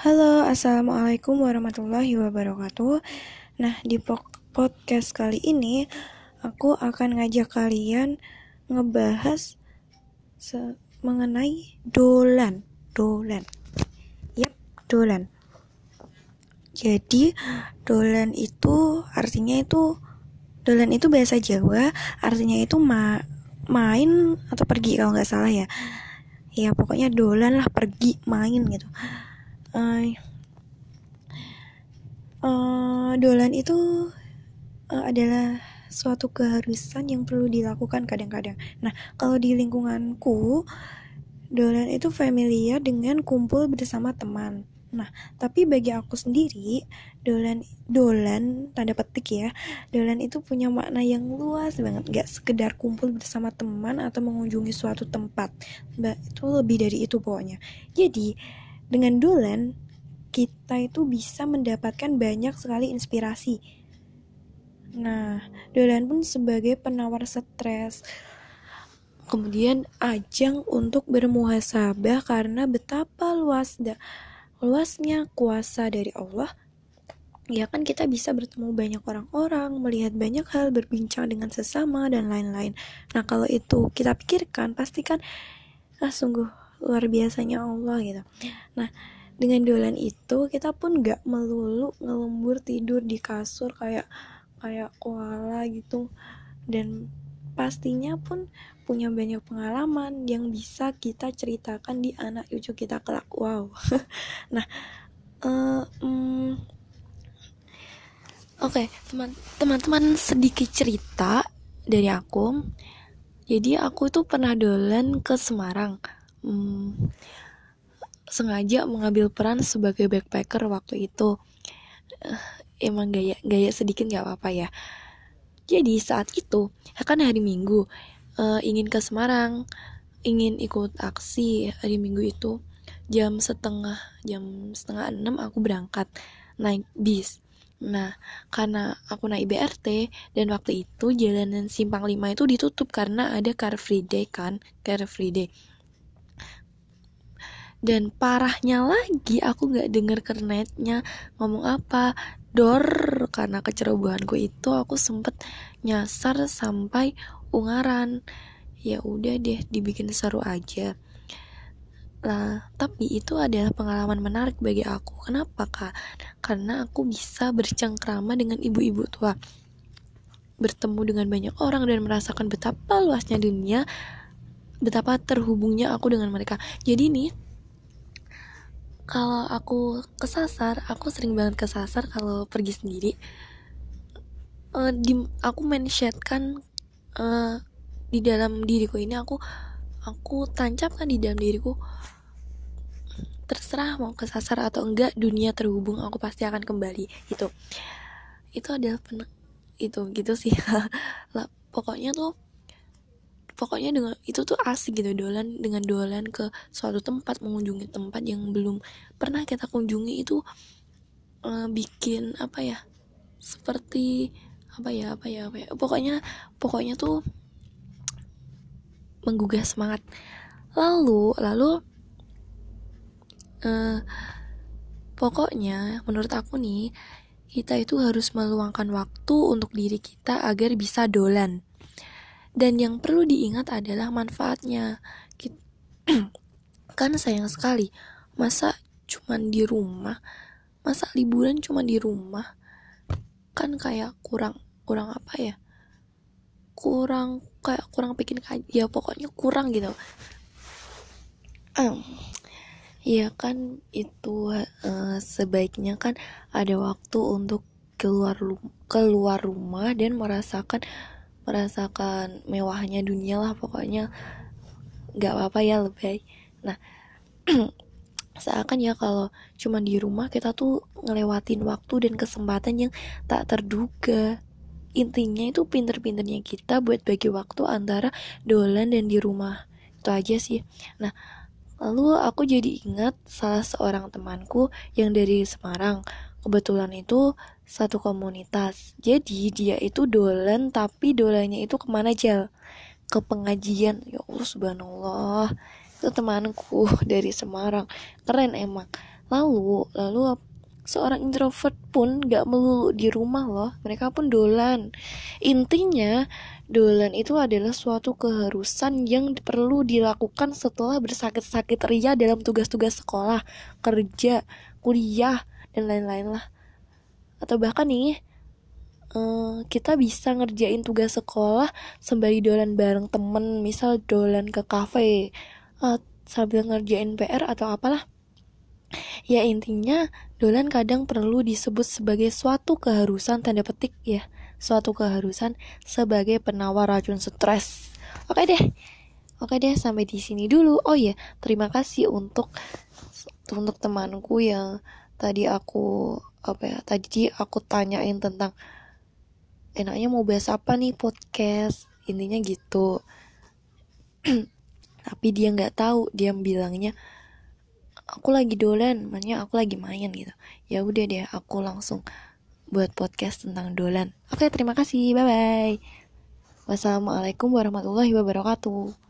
Halo, assalamualaikum warahmatullahi wabarakatuh. Nah, di podcast kali ini aku akan ngajak kalian ngebahas mengenai dolan, dolan. Yap, dolan. Jadi, dolan itu artinya itu dolan itu bahasa Jawa, artinya itu ma main atau pergi kalau nggak salah ya. Ya, pokoknya dolan lah pergi main gitu uh, uh, dolan itu uh, adalah suatu keharusan yang perlu dilakukan kadang-kadang. Nah, kalau di lingkunganku, dolan itu familiar dengan kumpul bersama teman. Nah, tapi bagi aku sendiri, dolan dolan tanda petik ya, dolan itu punya makna yang luas banget, gak sekedar kumpul bersama teman atau mengunjungi suatu tempat. Mbak, itu lebih dari itu pokoknya. Jadi, dengan Dolan, kita itu bisa mendapatkan banyak sekali inspirasi. Nah, Dolan pun sebagai penawar stres. Kemudian ajang untuk bermuhasabah karena betapa luas luasnya kuasa dari Allah ya kan kita bisa bertemu banyak orang-orang, melihat banyak hal, berbincang dengan sesama dan lain-lain. Nah kalau itu kita pikirkan, pastikan ah sungguh luar biasanya Allah gitu. Nah dengan dolan itu kita pun gak melulu ngelembur tidur di kasur kayak kayak koala gitu. Dan pastinya pun punya banyak pengalaman yang bisa kita ceritakan di anak cucu kita kelak. Wow. Nah uh, um, oke okay, teman teman-teman sedikit cerita dari aku. Jadi aku tuh pernah dolan ke Semarang hmm, sengaja mengambil peran sebagai backpacker waktu itu. Uh, emang gaya gaya sedikit nggak apa-apa ya. Jadi saat itu akan hari minggu uh, ingin ke Semarang ingin ikut aksi hari minggu itu jam setengah jam setengah enam aku berangkat naik bis. Nah, karena aku naik BRT dan waktu itu jalanan Simpang 5 itu ditutup karena ada Car Free Day kan, Car Free Day dan parahnya lagi aku nggak denger kernetnya. Ngomong apa? Dor karena kecerobohanku itu aku sempet nyasar sampai ungaran. Ya udah deh dibikin seru aja. Lah tapi itu adalah pengalaman menarik bagi aku. Kenapa kak? Karena aku bisa bercengkrama dengan ibu-ibu tua. Bertemu dengan banyak orang dan merasakan betapa luasnya dunia betapa terhubungnya aku dengan mereka. Jadi nih kalau aku kesasar aku sering banget kesasar kalau pergi sendiri. Uh, di aku mensetkan uh, di dalam diriku ini aku aku tancapkan di dalam diriku. Terserah mau kesasar atau enggak dunia terhubung aku pasti akan kembali itu itu adalah itu gitu sih. Pokoknya tuh pokoknya dengan itu tuh asik gitu dolan dengan dolan ke suatu tempat mengunjungi tempat yang belum pernah kita kunjungi itu uh, bikin apa ya seperti apa ya apa ya apa ya pokoknya pokoknya tuh menggugah semangat. Lalu lalu uh, pokoknya menurut aku nih kita itu harus meluangkan waktu untuk diri kita agar bisa dolan dan yang perlu diingat adalah manfaatnya. kan sayang sekali, masa cuman di rumah, masa liburan cuma di rumah, kan kayak kurang kurang apa ya? Kurang kayak kurang bikin ya pokoknya kurang gitu. Um, ya kan itu uh, sebaiknya kan ada waktu untuk keluar keluar rumah dan merasakan merasakan mewahnya dunia lah pokoknya. Nggak apa-apa ya lebih nah seakan ya kalau cuma di rumah kita tuh ngelewatin waktu dan kesempatan yang tak terduga. Intinya itu pinter-pinternya kita buat bagi waktu antara dolan dan di rumah. Itu aja sih. Nah lalu aku jadi ingat salah seorang temanku yang dari Semarang. Kebetulan itu satu komunitas. Jadi dia itu dolan tapi dolannya itu ke mana aja ke pengajian. Ya Allah subhanallah. Itu temanku dari Semarang. Keren emang. Lalu lalu seorang introvert pun gak melulu di rumah loh. Mereka pun dolan. Intinya dolan itu adalah suatu keharusan yang perlu dilakukan setelah bersakit-sakit ria dalam tugas-tugas sekolah kerja kuliah dan lain-lain lah atau bahkan nih uh, kita bisa ngerjain tugas sekolah sembari dolan bareng temen misal dolan ke kafe uh, sambil ngerjain PR atau apalah Ya intinya, dolan kadang perlu disebut sebagai suatu keharusan tanda petik ya, suatu keharusan sebagai penawar racun stres. Oke deh. Oke deh, sampai di sini dulu. Oh ya, terima kasih untuk untuk temanku yang tadi aku apa ya? Tadi aku tanyain tentang enaknya mau bahas apa nih podcast. Intinya gitu. Tapi dia nggak tahu, dia bilangnya aku lagi dolan makanya aku lagi main gitu ya udah deh aku langsung buat podcast tentang dolan oke terima kasih bye bye wassalamualaikum warahmatullahi wabarakatuh